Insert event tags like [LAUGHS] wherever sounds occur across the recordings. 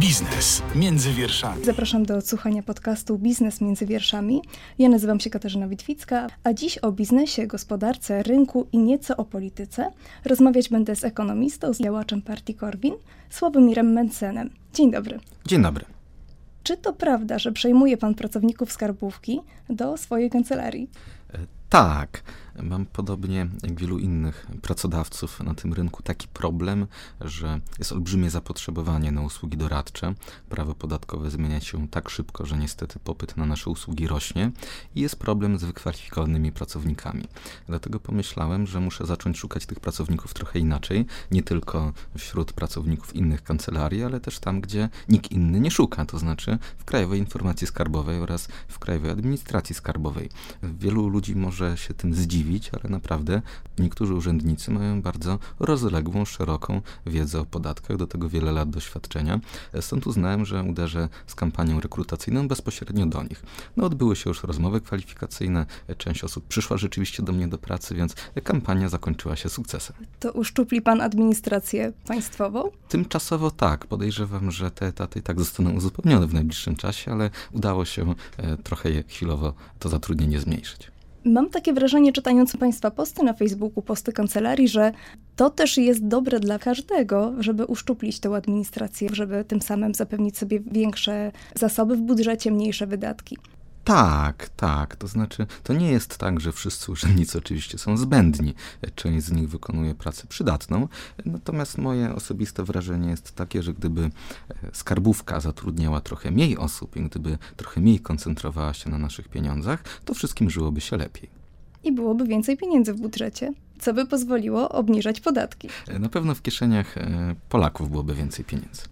Biznes między wierszami. Zapraszam do odsłuchania podcastu Biznes między wierszami. Ja nazywam się Katarzyna Witwicka, a dziś o biznesie, gospodarce, rynku i nieco o polityce rozmawiać będę z ekonomistą, z działaczem partii Korwin, Sławomirem Mencenem. Dzień dobry. Dzień dobry. Czy to prawda, że przejmuje pan pracowników skarbówki do swojej kancelarii? E, tak. Mam podobnie jak wielu innych pracodawców na tym rynku taki problem, że jest olbrzymie zapotrzebowanie na usługi doradcze. Prawo podatkowe zmienia się tak szybko, że niestety popyt na nasze usługi rośnie i jest problem z wykwalifikowanymi pracownikami. Dlatego pomyślałem, że muszę zacząć szukać tych pracowników trochę inaczej, nie tylko wśród pracowników innych kancelarii, ale też tam, gdzie nikt inny nie szuka, to znaczy w Krajowej Informacji Skarbowej oraz w Krajowej Administracji Skarbowej. Wielu ludzi może się tym zdziwić, dziwić, ale naprawdę niektórzy urzędnicy mają bardzo rozległą, szeroką wiedzę o podatkach, do tego wiele lat doświadczenia. Stąd uznałem, że uderzę z kampanią rekrutacyjną bezpośrednio do nich. No, odbyły się już rozmowy kwalifikacyjne, część osób przyszła rzeczywiście do mnie do pracy, więc kampania zakończyła się sukcesem. To uszczupli pan administrację państwową? Tymczasowo tak. Podejrzewam, że te etaty i tak zostaną uzupełnione w najbliższym czasie, ale udało się e, trochę je chwilowo to zatrudnienie zmniejszyć. Mam takie wrażenie, czytając Państwa posty na Facebooku, posty kancelarii, że to też jest dobre dla każdego, żeby uszczuplić tę administrację, żeby tym samym zapewnić sobie większe zasoby w budżecie, mniejsze wydatki. Tak, tak. To znaczy, to nie jest tak, że wszyscy urzędnicy oczywiście są zbędni. Część z nich wykonuje pracę przydatną. Natomiast moje osobiste wrażenie jest takie, że gdyby e, skarbówka zatrudniała trochę mniej osób i gdyby trochę mniej koncentrowała się na naszych pieniądzach, to wszystkim żyłoby się lepiej. I byłoby więcej pieniędzy w budżecie, co by pozwoliło obniżać podatki. E, na pewno w kieszeniach e, Polaków byłoby więcej pieniędzy.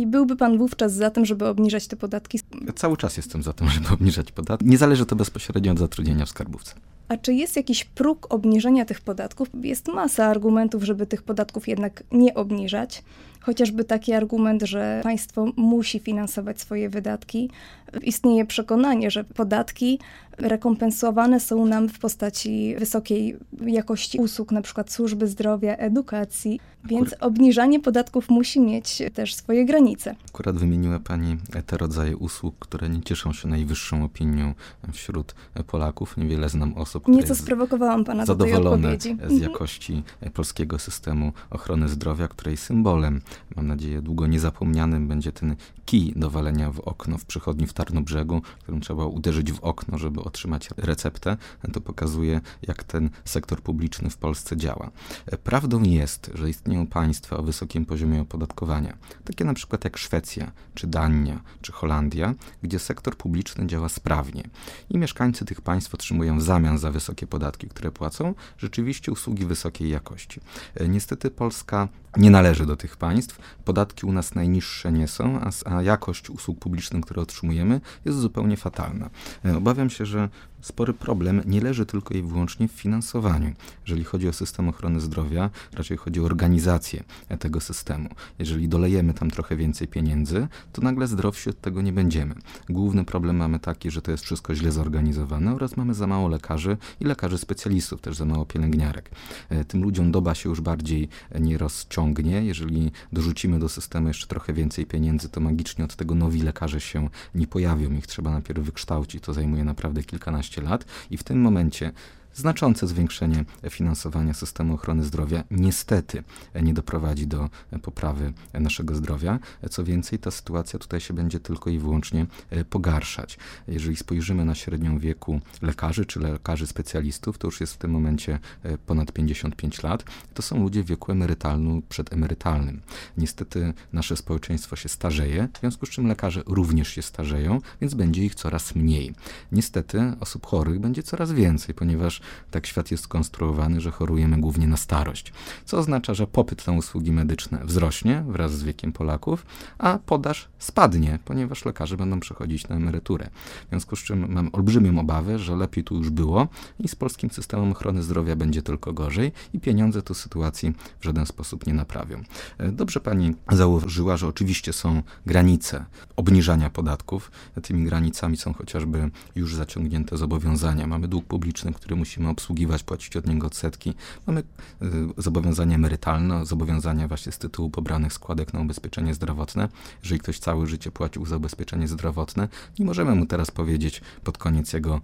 I byłby pan wówczas za tym, żeby obniżać te podatki? Cały czas jestem za tym, żeby [LAUGHS] obniżać podatki. Nie zależy to bezpośrednio od zatrudnienia w skarbówce. A czy jest jakiś próg obniżenia tych podatków? Jest masa argumentów, żeby tych podatków jednak nie obniżać. Chociażby taki argument, że państwo musi finansować swoje wydatki. Istnieje przekonanie, że podatki rekompensowane są nam w postaci wysokiej jakości usług, na przykład służby zdrowia, edukacji, więc obniżanie podatków musi mieć też swoje granice. Akurat wymieniła Pani te rodzaje usług, które nie cieszą się najwyższą opinią wśród Polaków. Niewiele znam osób, które Nieco sprowokowałam Pana zadowolone z mhm. jakości polskiego systemu ochrony zdrowia, której symbolem, mam nadzieję długo niezapomnianym, będzie ten kij do walenia w okno w przychodni w Tarnobrzegu, którym trzeba uderzyć w okno, żeby otrzymać receptę. To pokazuje, jak ten sektor publiczny w Polsce działa. Prawdą jest, że istnieją państwa o wysokim poziomie opodatkowania, takie na przykład jak Szwecja, czy Dania, czy Holandia, gdzie sektor publiczny działa sprawnie i mieszkańcy tych państw otrzymują w zamian za wysokie podatki, które płacą, rzeczywiście usługi wysokiej jakości. Niestety Polska nie należy do tych państw. Podatki u nas najniższe nie są, a, a jakość usług publicznych, które otrzymujemy, jest zupełnie fatalna. Obawiam się, że spory problem nie leży tylko i wyłącznie w finansowaniu. Jeżeli chodzi o system ochrony zdrowia, raczej chodzi o organizację tego systemu. Jeżeli dolejemy tam trochę więcej pieniędzy, to nagle zdrowsi od tego nie będziemy. Główny problem mamy taki, że to jest wszystko źle zorganizowane oraz mamy za mało lekarzy i lekarzy specjalistów, też za mało pielęgniarek. E, tym ludziom doba się już bardziej nie rozciągnie. Jeżeli dorzucimy do systemu jeszcze trochę więcej pieniędzy, to magicznie od tego nowi lekarze się nie pojawią. Ich trzeba najpierw wykształcić. To zajmuje naprawdę kilkanaście lat i w tym momencie znaczące zwiększenie finansowania systemu ochrony zdrowia niestety nie doprowadzi do poprawy naszego zdrowia. Co więcej, ta sytuacja tutaj się będzie tylko i wyłącznie e, pogarszać. Jeżeli spojrzymy na średnią wieku lekarzy czy lekarzy specjalistów, to już jest w tym momencie e, ponad 55 lat. To są ludzie w wieku emerytalnym, przedemerytalnym. Niestety nasze społeczeństwo się starzeje, w związku z czym lekarze również się starzeją, więc będzie ich coraz mniej. Niestety osób chorych będzie coraz więcej, ponieważ tak świat jest skonstruowany, że chorujemy głównie na starość. Co oznacza, że popyt na usługi medyczne wzrośnie wraz z wiekiem Polaków, a podaż spadnie, ponieważ lekarze będą przechodzić na emeryturę. W związku z czym mam olbrzymią obawę, że lepiej tu już było i z polskim systemem ochrony zdrowia będzie tylko gorzej i pieniądze tu sytuacji w żaden sposób nie naprawią. E, dobrze pani założyła, że oczywiście są granice obniżania podatków. Tymi granicami są chociażby już zaciągnięte zobowiązania. Mamy dług publiczny, który musi musimy obsługiwać, płacić od niego odsetki. Mamy zobowiązania emerytalne, zobowiązania właśnie z tytułu pobranych składek na ubezpieczenie zdrowotne. Jeżeli ktoś całe życie płacił za ubezpieczenie zdrowotne, nie możemy mu teraz powiedzieć pod koniec jego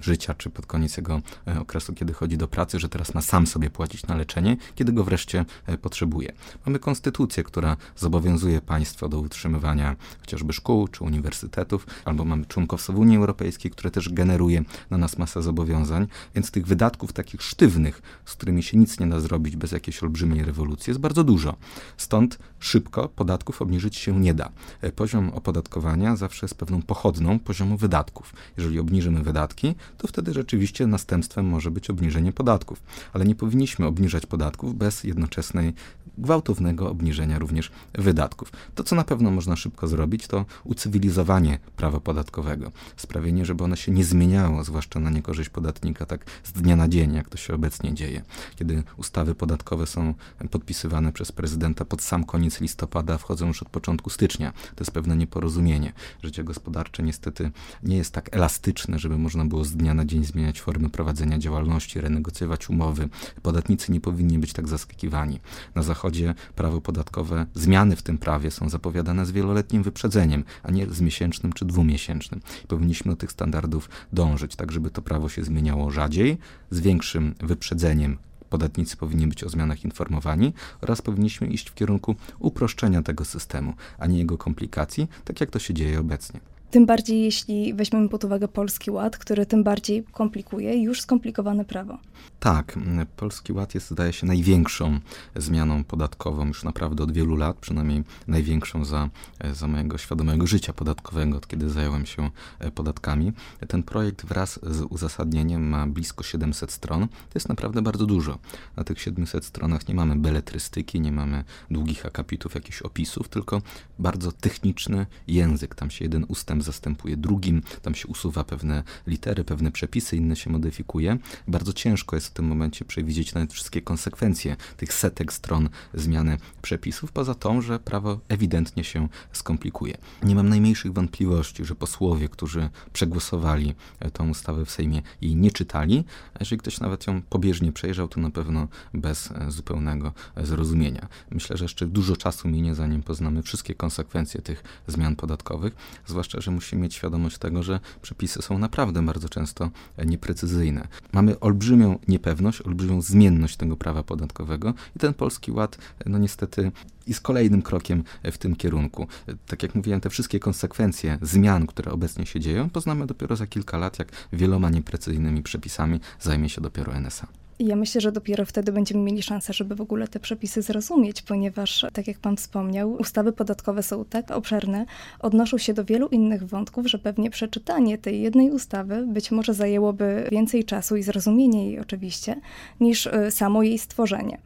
życia, czy pod koniec jego okresu, kiedy chodzi do pracy, że teraz ma sam sobie płacić na leczenie, kiedy go wreszcie potrzebuje. Mamy konstytucję, która zobowiązuje państwo do utrzymywania chociażby szkół czy uniwersytetów, albo mamy członkostwo w Unii Europejskiej, które też generuje na nas masę zobowiązań, więc tych wydatków takich sztywnych, z którymi się nic nie da zrobić bez jakiejś olbrzymiej rewolucji, jest bardzo dużo. Stąd szybko podatków obniżyć się nie da. E, poziom opodatkowania zawsze jest pewną pochodną poziomu wydatków. Jeżeli obniżymy wydatki, to wtedy rzeczywiście następstwem może być obniżenie podatków. Ale nie powinniśmy obniżać podatków bez jednoczesnej gwałtownego obniżenia również wydatków. To, co na pewno można szybko zrobić, to ucywilizowanie prawa podatkowego. Sprawienie, żeby ono się nie zmieniało, zwłaszcza na niekorzyść podatnika, tak z dnia na dzień, jak to się obecnie dzieje. Kiedy ustawy podatkowe są podpisywane przez prezydenta pod sam koniec listopada, wchodzą już od początku stycznia. To jest pewne nieporozumienie. Życie gospodarcze niestety nie jest tak elastyczne, żeby można było z dnia na dzień zmieniać formy prowadzenia działalności, renegocjować umowy. Podatnicy nie powinni być tak zaskakiwani. Na zachodzie prawo podatkowe, zmiany w tym prawie są zapowiadane z wieloletnim wyprzedzeniem, a nie z miesięcznym czy dwumiesięcznym. Powinniśmy do tych standardów dążyć, tak żeby to prawo się zmieniało rzadziej, z większym wyprzedzeniem podatnicy powinni być o zmianach informowani oraz powinniśmy iść w kierunku uproszczenia tego systemu, a nie jego komplikacji, tak jak to się dzieje obecnie. Tym bardziej, jeśli weźmiemy pod uwagę Polski Ład, który tym bardziej komplikuje już skomplikowane prawo. Tak, Polski Ład jest, zdaje się, największą zmianą podatkową już naprawdę od wielu lat, przynajmniej największą za, za mojego świadomego życia podatkowego, od kiedy zająłem się podatkami. Ten projekt wraz z uzasadnieniem ma blisko 700 stron. To jest naprawdę bardzo dużo. Na tych 700 stronach nie mamy beletrystyki, nie mamy długich akapitów, jakichś opisów, tylko bardzo techniczny język. Tam się jeden ustęp zastępuje drugim, tam się usuwa pewne litery, pewne przepisy, inne się modyfikuje. Bardzo ciężko jest w tym momencie przewidzieć nawet wszystkie konsekwencje tych setek stron zmiany przepisów, poza tą, że prawo ewidentnie się skomplikuje. Nie mam najmniejszych wątpliwości, że posłowie, którzy przegłosowali tą ustawę w Sejmie jej nie czytali, jeżeli ktoś nawet ją pobieżnie przejrzał, to na pewno bez zupełnego zrozumienia. Myślę, że jeszcze dużo czasu minie, zanim poznamy wszystkie konsekwencje tych zmian podatkowych, zwłaszcza, że musimy mieć świadomość tego, że przepisy są naprawdę bardzo często nieprecyzyjne. Mamy olbrzymią niepewność, olbrzymią zmienność tego prawa podatkowego i ten polski ład, no niestety, jest kolejnym krokiem w tym kierunku. Tak jak mówiłem, te wszystkie konsekwencje zmian, które obecnie się dzieją, poznamy dopiero za kilka lat, jak wieloma nieprecyzyjnymi przepisami zajmie się dopiero NSA. Ja myślę, że dopiero wtedy będziemy mieli szansę, żeby w ogóle te przepisy zrozumieć, ponieważ, tak jak Pan wspomniał, ustawy podatkowe są tak obszerne, odnoszą się do wielu innych wątków, że pewnie przeczytanie tej jednej ustawy być może zajęłoby więcej czasu i zrozumienie jej oczywiście, niż y, samo jej stworzenie.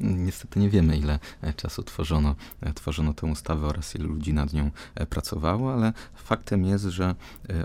Niestety nie wiemy, ile e, czasu tworzono, e, tworzono tę ustawę oraz ile ludzi nad nią e, pracowało, ale faktem jest, że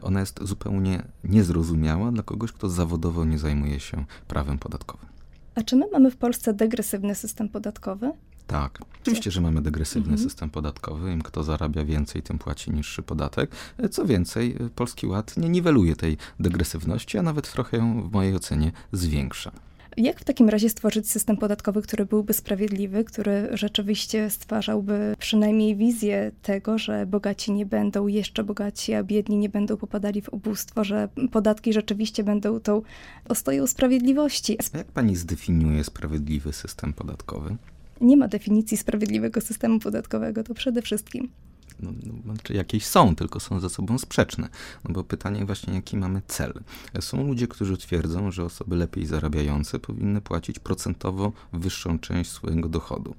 ona jest zupełnie niezrozumiała dla kogoś, kto zawodowo nie zajmuje się prawem podatkowym. A czy my mamy w Polsce degresywny system podatkowy? Tak, oczywiście, że mamy degresywny mhm. system podatkowy. Im kto zarabia więcej, tym płaci niższy podatek. Co więcej, Polski Ład nie niweluje tej degresywności, a nawet trochę ją w mojej ocenie zwiększa. Jak w takim razie stworzyć system podatkowy, który byłby sprawiedliwy, który rzeczywiście stwarzałby przynajmniej wizję tego, że bogaci nie będą jeszcze bogaci, a biedni nie będą popadali w ubóstwo, że podatki rzeczywiście będą tą ostoją sprawiedliwości? A jak pani zdefiniuje sprawiedliwy system podatkowy? Nie ma definicji sprawiedliwego systemu podatkowego, to przede wszystkim no, no, znaczy jakieś są, tylko są ze sobą sprzeczne. No bo pytanie właśnie, jaki mamy cel. Są ludzie, którzy twierdzą, że osoby lepiej zarabiające powinny płacić procentowo wyższą część swojego dochodu.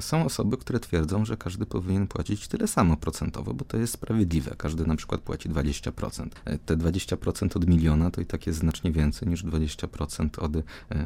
Są osoby, które twierdzą, że każdy powinien płacić tyle samo procentowo, bo to jest sprawiedliwe. Każdy na przykład płaci 20%. Te 20% od miliona to i tak jest znacznie więcej niż 20% od,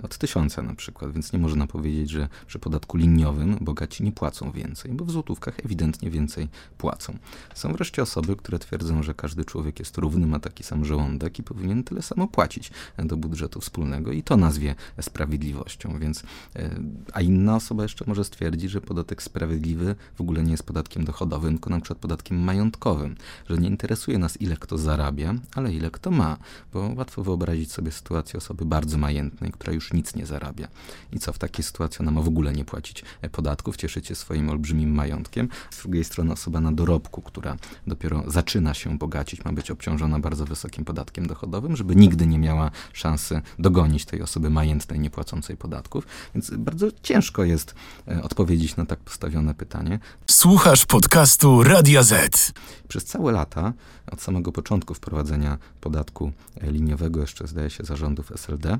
od tysiąca na przykład, więc nie można powiedzieć, że przy podatku liniowym bogaci nie płacą więcej, bo w złotówkach ewidentnie więcej płacą płacą. Są wreszcie osoby, które twierdzą, że każdy człowiek jest równy, ma taki sam żołądek i powinien tyle samo płacić do budżetu wspólnego i to nazwie sprawiedliwością. Więc, e, a inna osoba jeszcze może stwierdzić, że podatek sprawiedliwy w ogóle nie jest podatkiem dochodowym, tylko na przykład podatkiem majątkowym, że nie interesuje nas ile kto zarabia, ale ile kto ma, bo łatwo wyobrazić sobie sytuację osoby bardzo majętnej, która już nic nie zarabia. I co w takiej sytuacji ona ma w ogóle nie płacić podatków, cieszyć się swoim olbrzymim majątkiem. Z drugiej strony osoba na dorobku, która dopiero zaczyna się bogacić, ma być obciążona bardzo wysokim podatkiem dochodowym, żeby nigdy nie miała szansy dogonić tej osoby majętnej, niepłacącej podatków. Więc bardzo ciężko jest e, odpowiedzieć na tak postawione pytanie. Słuchasz podcastu Radia Z. Przez całe lata, od samego początku wprowadzenia podatku liniowego, jeszcze zdaje się zarządów SLD,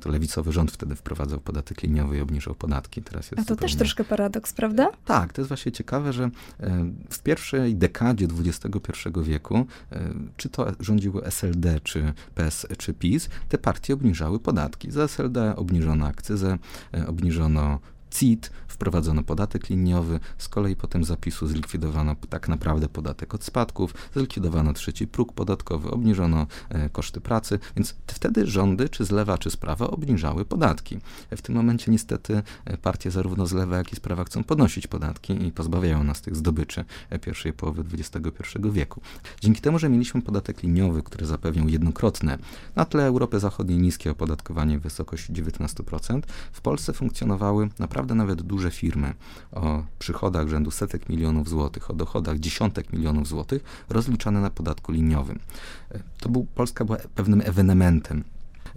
to lewicowy rząd wtedy wprowadzał podatek liniowy i obniżał podatki. Teraz jest A to zupełnie... też troszkę paradoks, prawda? Tak, to jest właśnie ciekawe, że e, w pierwszej dekadzie XXI wieku, e, czy to rządziło SLD, czy PS, czy PiS, te partie obniżały podatki. Za SLD obniżono akcyzę, e, obniżono CIT, wprowadzono podatek liniowy, z kolei potem zapisu zlikwidowano tak naprawdę podatek od spadków, zlikwidowano trzeci próg podatkowy, obniżono e, koszty pracy, więc wtedy rządy, czy z lewa, czy z prawa, obniżały podatki. W tym momencie niestety e, partie zarówno z lewa, jak i z prawa chcą podnosić podatki i pozbawiają nas tych zdobyczy e, pierwszej połowy XXI wieku. Dzięki temu, że mieliśmy podatek liniowy, który zapewniał jednokrotne, na tle Europy Zachodniej niskie opodatkowanie w wysokości 19%, w Polsce funkcjonowały naprawdę naprawdę nawet duże firmy o przychodach rzędu setek milionów złotych, o dochodach dziesiątek milionów złotych rozliczane na podatku liniowym. E, to był, Polska była pewnym ewenementem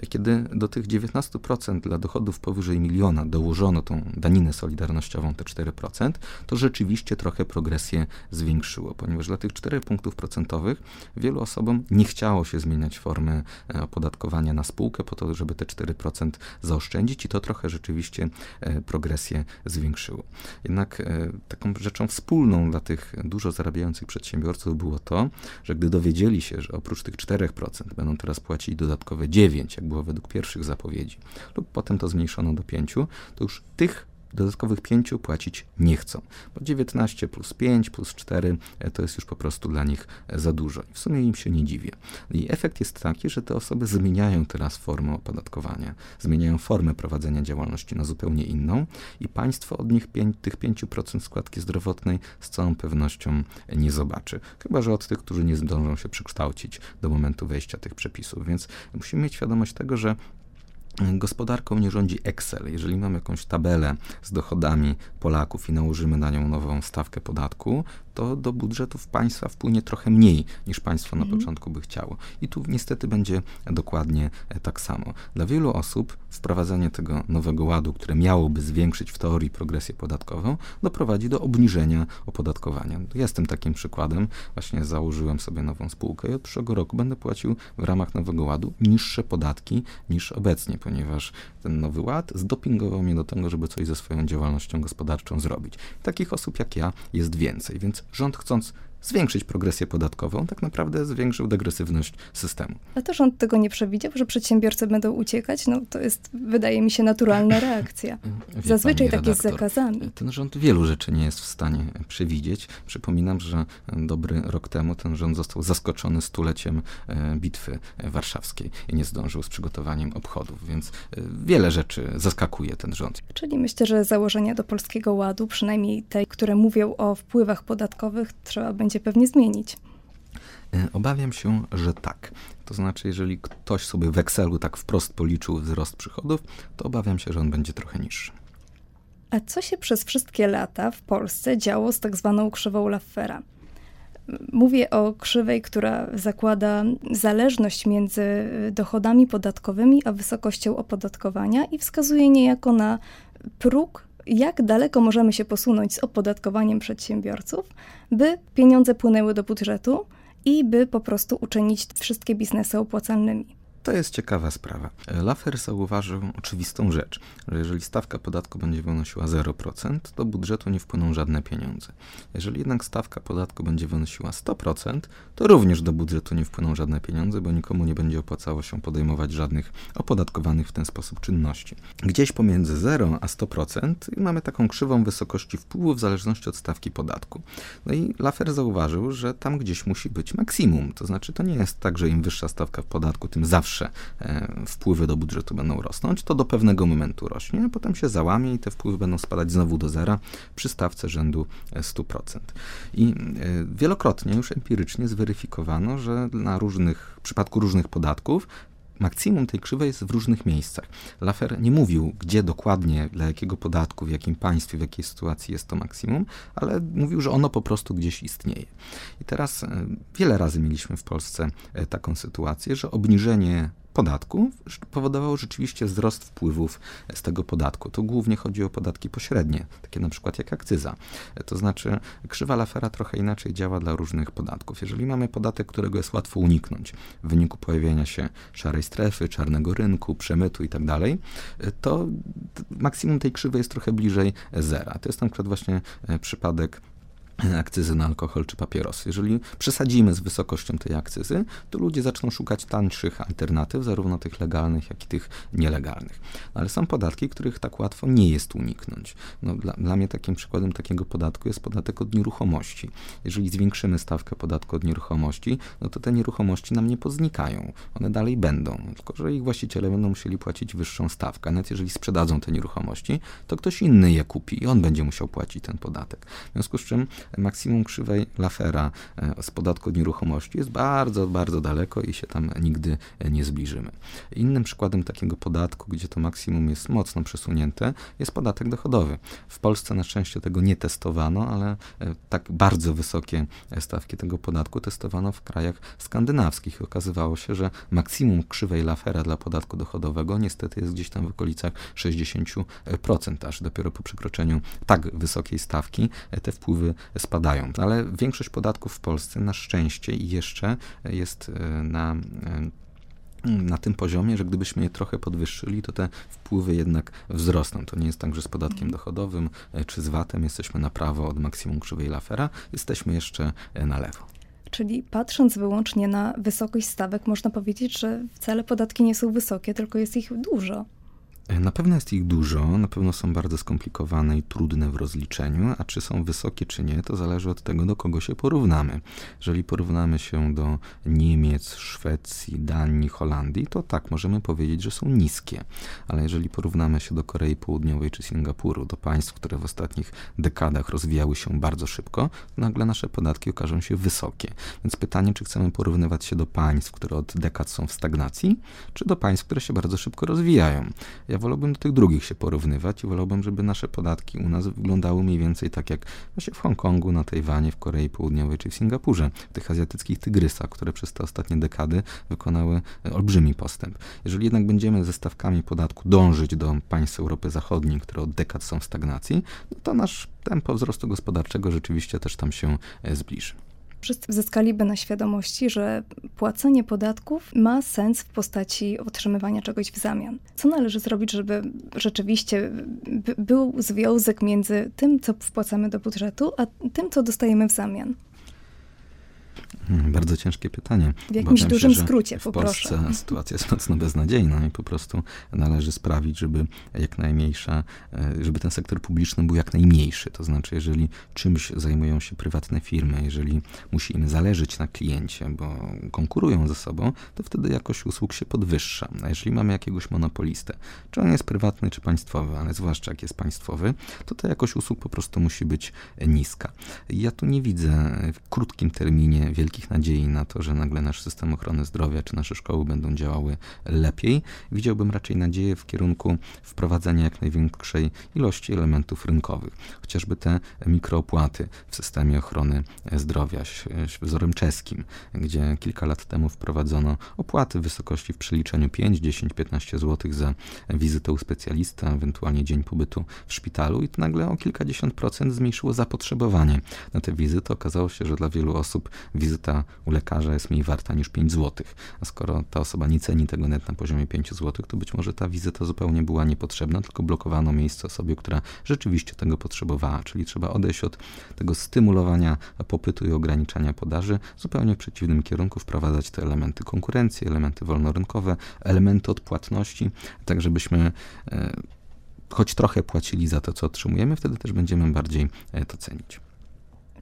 kiedy do tych 19% dla dochodów powyżej miliona dołożono tą daninę solidarnościową, te 4%, to rzeczywiście trochę progresję zwiększyło, ponieważ dla tych 4 punktów procentowych wielu osobom nie chciało się zmieniać formy e, opodatkowania na spółkę po to, żeby te 4% zaoszczędzić i to trochę rzeczywiście e, progresję zwiększyło. Jednak e, taką rzeczą wspólną dla tych dużo zarabiających przedsiębiorców było to, że gdy dowiedzieli się, że oprócz tych 4% będą teraz płacić dodatkowe 9%, jak było według pierwszych zapowiedzi, lub potem to zmniejszono do 5, to już tych dodatkowych 5 płacić nie chcą, bo 19 plus 5 plus 4 e, to jest już po prostu dla nich e, za dużo. W sumie im się nie dziwię. I efekt jest taki, że te osoby zmieniają teraz formę opodatkowania, zmieniają formę prowadzenia działalności na zupełnie inną i państwo od nich 5, tych 5% składki zdrowotnej z całą pewnością nie zobaczy. Chyba, że od tych, którzy nie zdążą się przekształcić do momentu wejścia tych przepisów. Więc musimy mieć świadomość tego, że Gospodarką nie rządzi Excel. Jeżeli mamy jakąś tabelę z dochodami Polaków i nałożymy na nią nową stawkę podatku, to do budżetów państwa wpłynie trochę mniej niż państwo na mhm. początku by chciało. I tu niestety będzie dokładnie e, tak samo. Dla wielu osób wprowadzenie tego nowego ładu, które miałoby zwiększyć w teorii progresję podatkową, doprowadzi do obniżenia opodatkowania. Jestem takim przykładem. Właśnie założyłem sobie nową spółkę i od przyszłego roku będę płacił w ramach nowego ładu niższe podatki niż obecnie, ponieważ ten nowy ład zdopingował mnie do tego, żeby coś ze swoją działalnością gospodarczą zrobić. Takich osób jak ja jest więcej, więc rząd chcąc zwiększyć progresję podatkową, tak naprawdę zwiększył degresywność systemu. A to rząd tego nie przewidział, że przedsiębiorcy będą uciekać? No to jest, wydaje mi się, naturalna [LAUGHS] reakcja. Wie Zazwyczaj tak jest z zakazami. Ten rząd wielu rzeczy nie jest w stanie przewidzieć. Przypominam, że dobry rok temu ten rząd został zaskoczony stuleciem e, bitwy warszawskiej i nie zdążył z przygotowaniem obchodów, więc e, wiele rzeczy zaskakuje ten rząd. Czyli myślę, że założenia do Polskiego Ładu, przynajmniej te, które mówią o wpływach podatkowych, trzeba będzie będzie pewnie zmienić. E, obawiam się, że tak. To znaczy, jeżeli ktoś sobie w Excelu tak wprost policzył wzrost przychodów, to obawiam się, że on będzie trochę niższy. A co się przez wszystkie lata w Polsce działo z tak zwaną krzywą Laffera? Mówię o krzywej, która zakłada zależność między dochodami podatkowymi a wysokością opodatkowania i wskazuje niejako na próg jak daleko możemy się posunąć z opodatkowaniem przedsiębiorców, by pieniądze płynęły do budżetu i by po prostu uczynić wszystkie biznesy opłacalnymi. To jest ciekawa sprawa. Laffer zauważył oczywistą rzecz, że jeżeli stawka podatku będzie wynosiła 0%, do budżetu nie wpłyną żadne pieniądze. Jeżeli jednak stawka podatku będzie wynosiła 100%, to również do budżetu nie wpłyną żadne pieniądze, bo nikomu nie będzie opłacało się podejmować żadnych opodatkowanych w ten sposób czynności. Gdzieś pomiędzy 0 a 100% mamy taką krzywą wysokości wpływu w zależności od stawki podatku. No i Laffer zauważył, że tam gdzieś musi być maksimum. To znaczy, to nie jest tak, że im wyższa stawka podatku, tym zawsze e, wpływy do budżetu będą rosnąć. To do pewnego momentu rośnie, a potem się załamie i te wpływy będą spadać znowu do zera przy stawce rzędu 100%. E, I e, wielokrotnie już empirycznie zweryfikowano, że na różnych, w przypadku różnych podatków maksimum tej krzywej jest w różnych miejscach. Laffer nie mówił, gdzie dokładnie, dla jakiego podatku, w jakim państwie, w jakiej sytuacji jest to maksimum, ale mówił, że ono po prostu gdzieś istnieje. I teraz e, wiele razy mieliśmy w Polsce e, taką sytuację, że obniżenie podatku powodowało rzeczywiście wzrost wpływów z tego podatku. To głównie chodzi o podatki pośrednie, takie na przykład jak akcyza. To znaczy krzywa Lafera trochę inaczej działa dla różnych podatków. Jeżeli mamy podatek, którego jest łatwo uniknąć w wyniku pojawienia się szarej strefy, czarnego rynku, przemytu itd., tak to maksimum tej krzywej jest trochę bliżej zera. To jest na przykład właśnie e, przypadek akcyzy na alkohol czy papierosy. Jeżeli przesadzimy z wysokością tej akcyzy, to ludzie zaczną szukać tańszych alternatyw, zarówno tych legalnych, jak i tych nielegalnych. Ale są podatki, których tak łatwo nie jest uniknąć. No, dla, dla mnie takim przykładem takiego podatku jest podatek od nieruchomości. Jeżeli zwiększymy stawkę podatku od nieruchomości, no to te nieruchomości nam nie poznikają. One dalej będą, tylko że ich właściciele będą musieli płacić wyższą stawkę. Nawet jeżeli sprzedadzą te nieruchomości, to ktoś inny je kupi i on będzie musiał płacić ten podatek. W związku z czym maksimum krzywej Lafera e, z podatku od nieruchomości jest bardzo, bardzo daleko i się tam nigdy nie zbliżymy. Innym przykładem takiego podatku, gdzie to maksimum jest mocno przesunięte, jest podatek dochodowy. W Polsce na szczęście tego nie testowano, ale e, tak bardzo wysokie stawki tego podatku testowano w krajach skandynawskich. Okazywało się, że maksimum krzywej Lafera dla podatku dochodowego niestety jest gdzieś tam w okolicach 60%, aż dopiero po przekroczeniu tak wysokiej stawki e, te wpływy spadają. Ale większość podatków w Polsce na szczęście jeszcze jest e, na e, na tym poziomie, że gdybyśmy je trochę podwyższyli, to te wpływy jednak wzrosną. To nie jest tak, że z podatkiem mhm. dochodowym e, czy z VAT-em jesteśmy na prawo od maksimum krzywej Lafera, jesteśmy jeszcze na lewo. Czyli patrząc wyłącznie na wysokość stawek, można powiedzieć, że wcale podatki nie są wysokie, tylko jest ich dużo. Na pewno jest ich dużo, na pewno są bardzo skomplikowane i trudne w rozliczeniu, a czy są wysokie czy nie, to zależy od tego, do kogo się porównamy. Jeżeli porównamy się do Niemiec, Szwecji, Danii, Holandii, to tak, możemy powiedzieć, że są niskie. Ale jeżeli porównamy się do Korei Południowej czy Singapuru, do państw, które w ostatnich dekadach rozwijały się bardzo szybko, nagle nasze podatki okażą się wysokie. Więc pytanie, czy chcemy porównywać się do państw, które od dekad są w stagnacji, czy do państw, które się bardzo szybko rozwijają. Ja wolałbym do tych drugich się porównywać i wolałbym, żeby nasze podatki u nas wyglądały mniej więcej tak jak właśnie w Hongkongu, na Tajwanie, w Korei Południowej czy w Singapurze, w tych azjatyckich tygrysach, które przez te ostatnie dekady wykonały olbrzymi postęp. Jeżeli jednak będziemy ze stawkami podatku dążyć do państw Europy Zachodniej, które od dekad są w stagnacji, no to nasz tempo wzrostu gospodarczego rzeczywiście też tam się e, zbliży wszyscy zyskaliby na świadomości, że płacenie podatków ma sens w postaci otrzymywania czegoś w zamian. Co należy zrobić, żeby rzeczywiście był związek między tym, co wpłacamy do budżetu, a tym, co dostajemy w zamian? Hmm, bardzo ciężkie pytanie. W jakimś dużym się, skrócie, w poproszę. Polsce sytuacja jest mocno beznadziejna i po prostu należy sprawić, żeby jak najmniejsza, e, żeby ten sektor publiczny był jak najmniejszy. To znaczy, jeżeli czymś zajmują się prywatne firmy, jeżeli musi im zależeć na kliencie, bo konkurują ze sobą, to wtedy jakość usług się podwyższa. A jeżeli mamy jakiegoś monopolistę, czy on jest prywatny, czy państwowy, ale zwłaszcza jak jest państwowy, to ta jakość usług po prostu musi być niska. Ja tu nie widzę w krótkim terminie wielkich nadziei na to, że nagle nasz system ochrony zdrowia czy nasze szkoły będą działały lepiej. Widziałbym raczej nadzieję w kierunku wprowadzenia jak największej ilości elementów rynkowych. Chociażby te mikroopłaty w systemie ochrony zdrowia, wzorem czeskim, gdzie kilka lat temu wprowadzono opłaty w wysokości w przeliczeniu 5, 10, 15 zł za wizytę u specjalista, ewentualnie dzień pobytu w szpitalu i to nagle o kilkadziesiąt procent zmniejszyło zapotrzebowanie na te wizyty. Okazało się, że dla wielu osób wizyta u lekarza jest mniej warta niż 5 zł. A skoro ta osoba nie ceni tego net na poziomie 5 zł, to być może ta wizyta zupełnie była niepotrzebna, tylko blokowano miejsce osobie, która rzeczywiście tego potrzebowała. Czyli trzeba odejść od tego stymulowania popytu i ograniczania podaży, zupełnie w przeciwnym kierunku wprowadzać te elementy konkurencji, elementy wolnorynkowe, elementy odpłatności, tak żebyśmy e, choć trochę płacili za to, co otrzymujemy, wtedy też będziemy bardziej e, to cenić.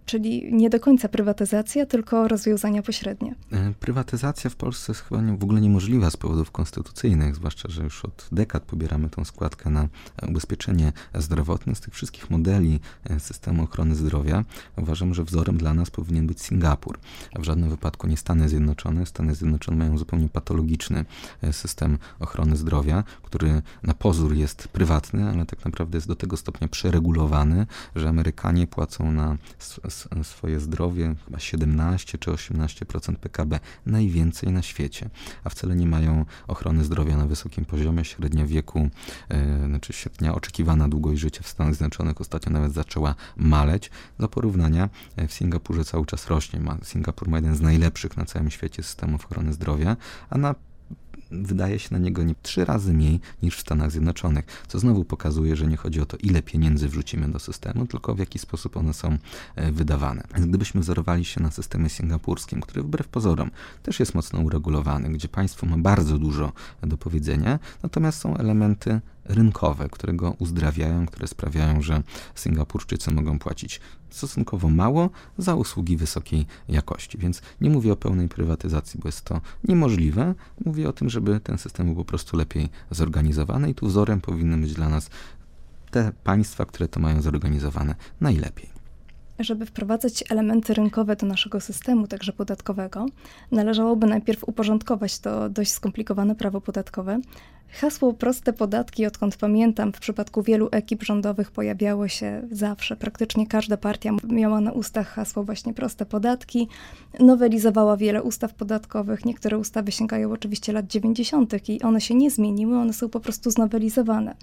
Czyli nie do końca prywatyzacja, tylko rozwiązania pośrednie. E, prywatyzacja w Polsce jest chyba w ogóle niemożliwa z powodów konstytucyjnych, zwłaszcza, że już od dekad pobieramy tą składkę na ubezpieczenie zdrowotne. Z tych wszystkich modeli e, systemu ochrony zdrowia uważam, że wzorem dla nas powinien być Singapur, w żadnym wypadku nie Stany Zjednoczone. Stany Zjednoczone mają zupełnie patologiczny e, system ochrony zdrowia, który na pozór jest prywatny, ale tak naprawdę jest do tego stopnia przeregulowany, że Amerykanie płacą na swoje zdrowie, chyba 17 czy 18% PKB, najwięcej na świecie, a wcale nie mają ochrony zdrowia na wysokim poziomie. Średnia wieku, yy, znaczy średnia oczekiwana długość życia w Stanach Zjednoczonych ostatnio nawet zaczęła maleć. Do porównania e, w Singapurze cały czas rośnie. Ma, Singapur ma jeden z najlepszych na całym świecie systemów ochrony zdrowia, a na wydaje się na niego nie trzy razy mniej niż w Stanach Zjednoczonych, co znowu pokazuje, że nie chodzi o to, ile pieniędzy wrzucimy do systemu, tylko w jaki sposób one są e, wydawane. Gdybyśmy wzorowali się na systemie singapurskim, który wbrew pozorom też jest mocno uregulowany, gdzie państwo ma bardzo dużo do powiedzenia, natomiast są elementy rynkowe, które go uzdrawiają, które sprawiają, że Singapurczycy mogą płacić stosunkowo mało za usługi wysokiej jakości. Więc nie mówię o pełnej prywatyzacji, bo jest to niemożliwe. Mówię o tym, żeby ten system był po prostu lepiej zorganizowany i tu wzorem powinny być dla nas te państwa, które to mają zorganizowane najlepiej. Żeby wprowadzać elementy rynkowe do naszego systemu, także podatkowego, należałoby najpierw uporządkować to dość skomplikowane prawo podatkowe, Hasło proste podatki, odkąd pamiętam, w przypadku wielu ekip rządowych pojawiało się zawsze. Praktycznie każda partia miała na ustach hasło właśnie proste podatki. Nowelizowała wiele ustaw podatkowych. Niektóre ustawy sięgają oczywiście lat 90. i one się nie zmieniły, one są po prostu znowelizowane.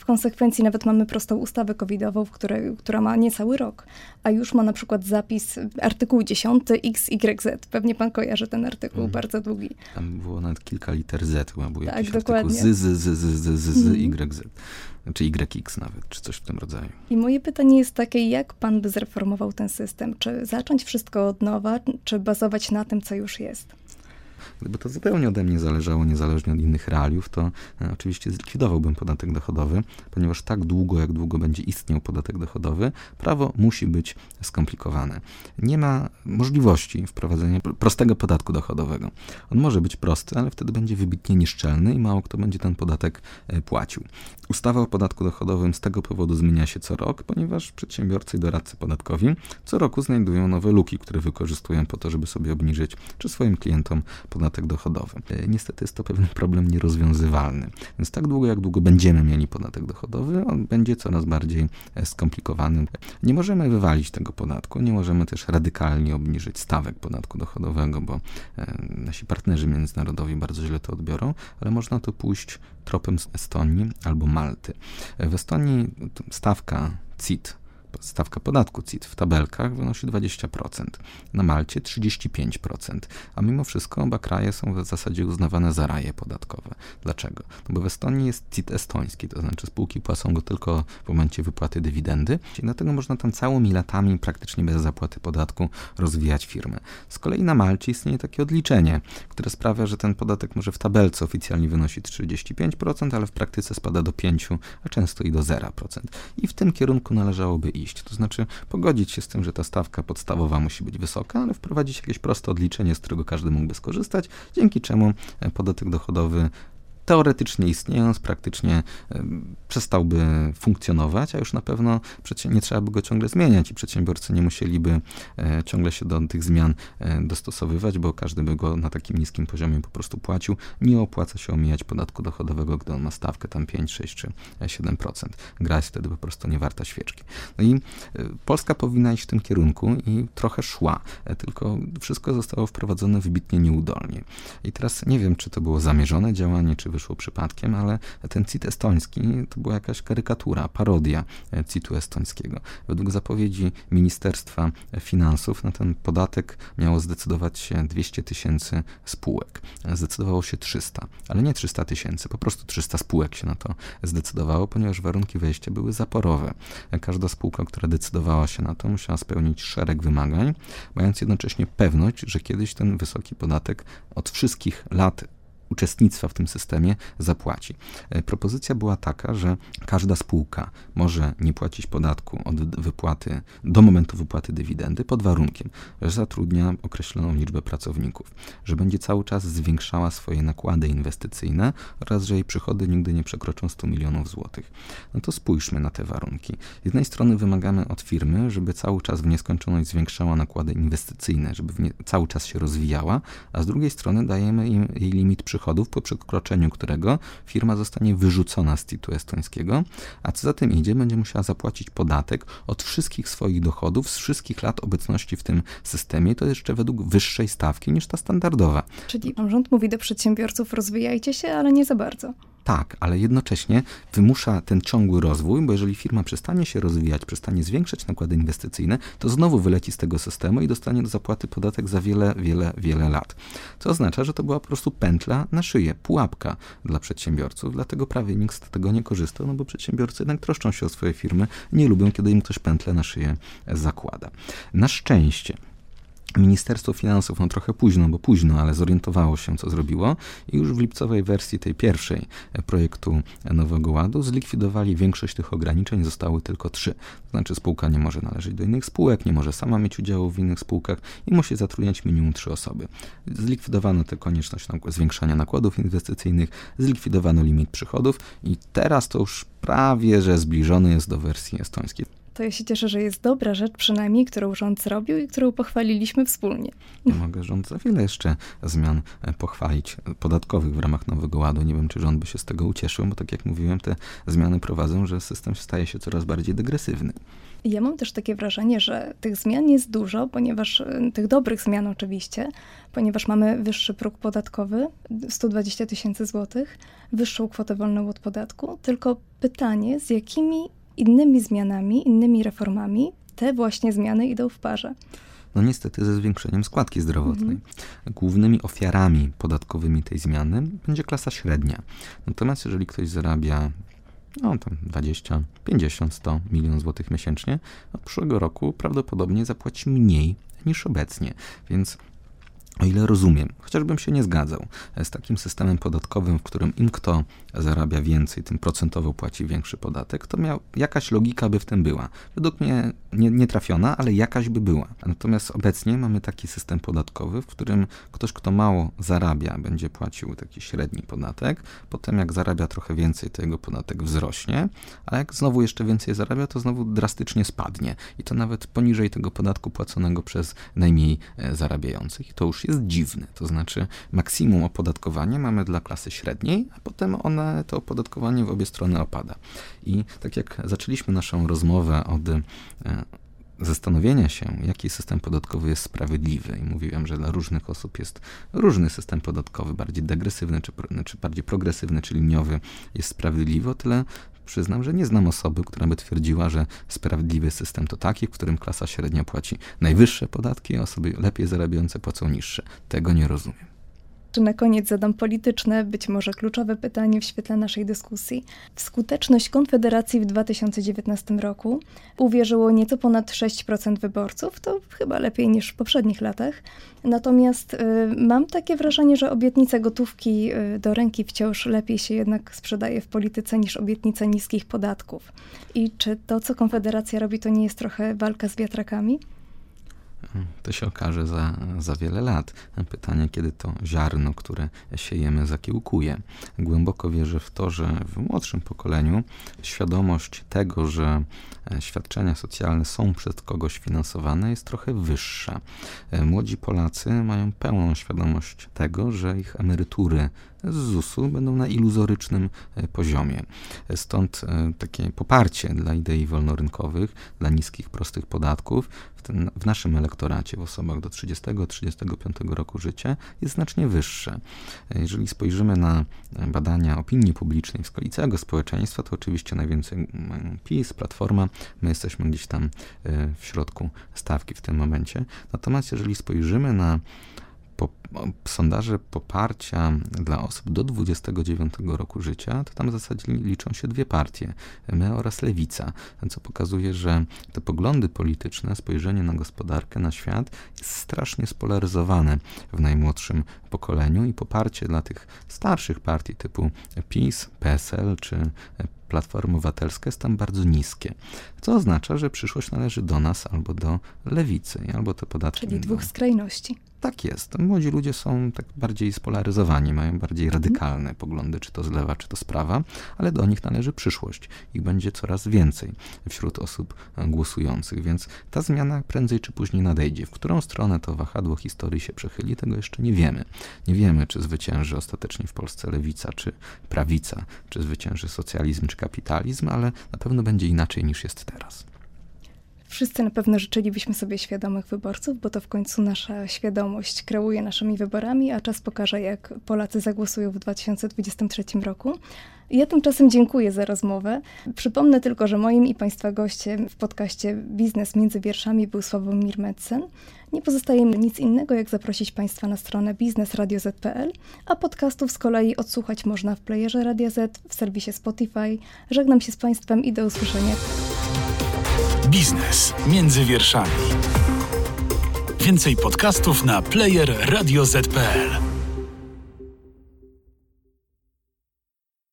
W konsekwencji nawet mamy prostą ustawę covidową, której, która ma niecały rok, a już ma na przykład zapis artykuł 10 XYZ. Pewnie pan kojarzy ten artykuł, mm. bardzo długi. Tam było nawet kilka liter Z, chyba był tak, dokładnie z, z, z, z, z, z, YZ, czy YX nawet, czy coś w tym rodzaju. I moje pytanie jest takie, jak pan by zreformował ten system? Czy zacząć wszystko od nowa, czy bazować na tym, co już jest? Gdyby to zupełnie ode mnie zależało, niezależnie od innych realiów, to e, oczywiście zlikwidowałbym podatek dochodowy, ponieważ tak długo, jak długo będzie istniał podatek dochodowy, prawo musi być skomplikowane. Nie ma możliwości wprowadzenia prostego podatku dochodowego. On może być prosty, ale wtedy będzie wybitnie nieszczelny i mało kto będzie ten podatek e, płacił. Ustawa o podatku dochodowym z tego powodu zmienia się co rok, ponieważ przedsiębiorcy i doradcy podatkowi co roku znajdują nowe luki, które wykorzystują po to, żeby sobie obniżyć czy swoim klientom podatek dochodowy. E, niestety jest to pewien problem nierozwiązywalny. Więc tak długo, jak długo będziemy mieli podatek dochodowy, on będzie coraz bardziej e, skomplikowany. Nie możemy wywalić tego podatku, nie możemy też radykalnie obniżyć stawek podatku dochodowego, bo e, nasi partnerzy międzynarodowi bardzo źle to odbiorą, ale można to pójść tropem z Estonii albo Malty. W Estonii stawka CIT stawka podatku CIT w tabelkach wynosi 20%, na Malcie 35%, a mimo wszystko oba kraje są w zasadzie uznawane za raje podatkowe. Dlaczego? No bo w Estonii jest CIT estoński, to znaczy spółki płacą go tylko w momencie wypłaty dywidendy i dlatego można tam całymi latami praktycznie bez zapłaty podatku rozwijać firmę. Z kolei na Malcie istnieje takie odliczenie, które sprawia, że ten podatek może w tabelce oficjalnie wynosić 35%, ale w praktyce spada do 5%, a często i do 0%. I w tym kierunku należałoby iść. To znaczy pogodzić się z tym, że ta stawka podstawowa musi być wysoka, ale wprowadzić jakieś proste odliczenie, z którego każdy mógłby skorzystać, dzięki czemu e, podatek dochodowy teoretycznie istniejąc, praktycznie przestałby funkcjonować, a już na pewno nie trzeba by go ciągle zmieniać i przedsiębiorcy nie musieliby e, ciągle się do tych zmian e, dostosowywać, bo każdy by go na takim niskim poziomie po prostu płacił. Nie opłaca się omijać podatku dochodowego, gdy on ma stawkę tam 5, 6 czy 7%. Gra jest wtedy po prostu nie warta świeczki. No i e, Polska powinna iść w tym kierunku i trochę szła, tylko wszystko zostało wprowadzone wybitnie nieudolnie. I teraz nie wiem, czy to było zamierzone działanie, czy wyszło wyszło przypadkiem, ale ten CIT estoński to była jakaś karykatura, parodia CIT-u estońskiego. Według zapowiedzi Ministerstwa Finansów na ten podatek miało zdecydować się 200 tysięcy spółek. Zdecydowało się 300, ale nie 300 tysięcy, po prostu 300 spółek się na to zdecydowało, ponieważ warunki wejścia były zaporowe. Każda spółka, która decydowała się na to, musiała spełnić szereg wymagań, mając jednocześnie pewność, że kiedyś ten wysoki podatek od wszystkich lat uczestnictwa w tym systemie zapłaci. E, propozycja była taka, że każda spółka może nie płacić podatku od wypłaty do momentu wypłaty dywidendy pod warunkiem, że zatrudnia określoną liczbę pracowników, że będzie cały czas zwiększała swoje nakłady inwestycyjne oraz że jej przychody nigdy nie przekroczą 100 milionów złotych. No to spójrzmy na te warunki. Z jednej strony wymagamy od firmy, żeby cały czas w nieskończoność zwiększała nakłady inwestycyjne, żeby nie, cały czas się rozwijała, a z drugiej strony dajemy im jej limit przychodów przychodów, po przekroczeniu którego firma zostanie wyrzucona z tytułu estońskiego, a co za tym idzie, będzie musiała zapłacić podatek od wszystkich swoich dochodów z wszystkich lat obecności w tym systemie, to jeszcze według wyższej stawki niż ta standardowa. Czyli rząd mówi do przedsiębiorców, rozwijajcie się, ale nie za bardzo. Tak, ale jednocześnie wymusza ten ciągły rozwój, bo jeżeli firma przestanie się rozwijać, przestanie zwiększać nakłady inwestycyjne, to znowu wyleci z tego systemu i dostanie do zapłaty podatek za wiele, wiele, wiele lat. Co oznacza, że to była po prostu pętla na szyję, pułapka dla przedsiębiorców, dlatego prawie nikt z tego nie korzystał, no bo przedsiębiorcy jednak troszczą się o swoje firmy, nie lubią, kiedy im ktoś pętlę na szyję zakłada. Na szczęście Ministerstwo Finansów, no trochę późno, bo późno, ale zorientowało się, co zrobiło i już w lipcowej wersji tej pierwszej projektu Nowego Ładu zlikwidowali większość tych ograniczeń, zostały tylko trzy. To znaczy spółka nie może należeć do innych spółek, nie może sama mieć udziału w innych spółkach i musi zatrudniać minimum trzy osoby. Zlikwidowano tę konieczność zwiększania nakładów inwestycyjnych, zlikwidowano limit przychodów i teraz to już prawie, że zbliżony jest do wersji estońskiej to ja się cieszę, że jest dobra rzecz przynajmniej, którą rząd zrobił i którą pochwaliliśmy wspólnie. Nie mogę rząd za wiele jeszcze zmian e, pochwalić podatkowych w ramach Nowego Ładu. Nie wiem, czy rząd by się z tego ucieszył, bo tak jak mówiłem, te zmiany prowadzą, że system staje się coraz bardziej degresywny. Ja mam też takie wrażenie, że tych zmian jest dużo, ponieważ e, tych dobrych zmian oczywiście, ponieważ mamy wyższy próg podatkowy 120 tysięcy złotych, wyższą kwotę wolną od podatku. Tylko pytanie, z jakimi innymi zmianami, innymi reformami te właśnie zmiany idą w parze. No niestety ze zwiększeniem składki zdrowotnej. Mhm. Głównymi ofiarami podatkowymi tej zmiany będzie klasa średnia. Natomiast jeżeli ktoś zarabia no tam 20, 50, 100 milion złotych miesięcznie, od przyszłego roku prawdopodobnie zapłaci mniej niż obecnie. Więc o ile rozumiem, chociażbym się nie zgadzał z takim systemem podatkowym, w którym im kto zarabia więcej, tym procentowo płaci większy podatek, to miał, jakaś logika by w tym była. Według mnie nie, nie trafiona, ale jakaś by była. Natomiast obecnie mamy taki system podatkowy, w którym ktoś, kto mało zarabia, będzie płacił taki średni podatek. Potem, jak zarabia trochę więcej, to jego podatek wzrośnie, a jak znowu jeszcze więcej zarabia, to znowu drastycznie spadnie. I to nawet poniżej tego podatku płaconego przez najmniej e, zarabiających. I to już jest dziwne. To znaczy, maksimum opodatkowania mamy dla klasy średniej, a potem one, to opodatkowanie w obie strony opada. I tak jak zaczęliśmy naszą rozmowę od e, zastanowienia się, jaki system podatkowy jest sprawiedliwy. I mówiłem, że dla różnych osób jest różny system podatkowy, bardziej degresywny czy, czy bardziej progresywny, czy liniowy jest sprawiedliwy, o tyle przyznam, że nie znam osoby, która by twierdziła, że sprawiedliwy system to taki, w którym klasa średnia płaci najwyższe podatki, a osoby lepiej zarabiające płacą niższe. Tego nie rozumiem. Czy na koniec zadam polityczne, być może kluczowe pytanie w świetle naszej dyskusji. W skuteczność Konfederacji w 2019 roku uwierzyło nieco ponad 6% wyborców, to chyba lepiej niż w poprzednich latach. Natomiast y, mam takie wrażenie, że obietnica gotówki y, do ręki wciąż lepiej się jednak sprzedaje w polityce niż obietnica niskich podatków. I czy to, co Konfederacja robi, to nie jest trochę walka z wiatrakami? To się okaże za, za wiele lat. Pytanie, kiedy to ziarno, które siejemy, zakiełkuje. Głęboko wierzę w to, że w młodszym pokoleniu świadomość tego, że e, świadczenia socjalne są przez kogoś finansowane, jest trochę wyższa. E, młodzi Polacy mają pełną świadomość tego, że ich emerytury z ZUS-u będą na iluzorycznym e, poziomie. Stąd takie poparcie dla idei wolnorynkowych, dla niskich, prostych podatków w, ten, w naszym elektoracie w osobach do 30-35 roku życia jest znacznie wyższe. Jeżeli spojrzymy na badania opinii publicznej w skali całego społeczeństwa, to oczywiście najwięcej PiS, Platforma, my jesteśmy gdzieś tam w środku stawki w tym momencie. Natomiast jeżeli spojrzymy na po, sondaże poparcia dla osób do 29 roku życia, to tam w zasadzie liczą się dwie partie, my oraz lewica, co pokazuje, że te poglądy polityczne, spojrzenie na gospodarkę, na świat jest strasznie spolaryzowane w najmłodszym pokoleniu i poparcie dla tych starszych partii typu PiS, PSL czy Platforma Obywatelska jest tam bardzo niskie, co oznacza, że przyszłość należy do nas albo do lewicy, albo te podatki. Czyli dwóch skrajności. Tak jest. Młodzi ludzie są tak bardziej spolaryzowani, mają bardziej mhm. radykalne poglądy, czy to z lewa, czy to z prawa, ale do nich należy przyszłość. Ich będzie coraz więcej wśród osób głosujących, więc ta zmiana prędzej czy później nadejdzie. W którą stronę to wahadło historii się przechyli, tego jeszcze nie wiemy. Nie wiemy, czy zwycięży ostatecznie w Polsce lewica, czy prawica, czy zwycięży socjalizm, czy kapitalizm, ale na pewno będzie inaczej niż jest teraz. Wszyscy na pewno życzylibyśmy sobie świadomych wyborców, bo to w końcu nasza świadomość kreuje naszymi wyborami, a czas pokaże, jak Polacy zagłosują w 2023 roku. Ja tymczasem dziękuję za rozmowę. Przypomnę tylko, że moim i Państwa gościem w podcaście Biznes między wierszami był Sławomir Metzen. Nie pozostaje mi nic innego, jak zaprosić Państwa na stronę biznesradio.z.pl, a podcastów z kolei odsłuchać można w playerze Radia Z, w serwisie Spotify. Żegnam się z Państwem i do usłyszenia. Biznes między wierszami. Więcej podcastów na player radioz.pl.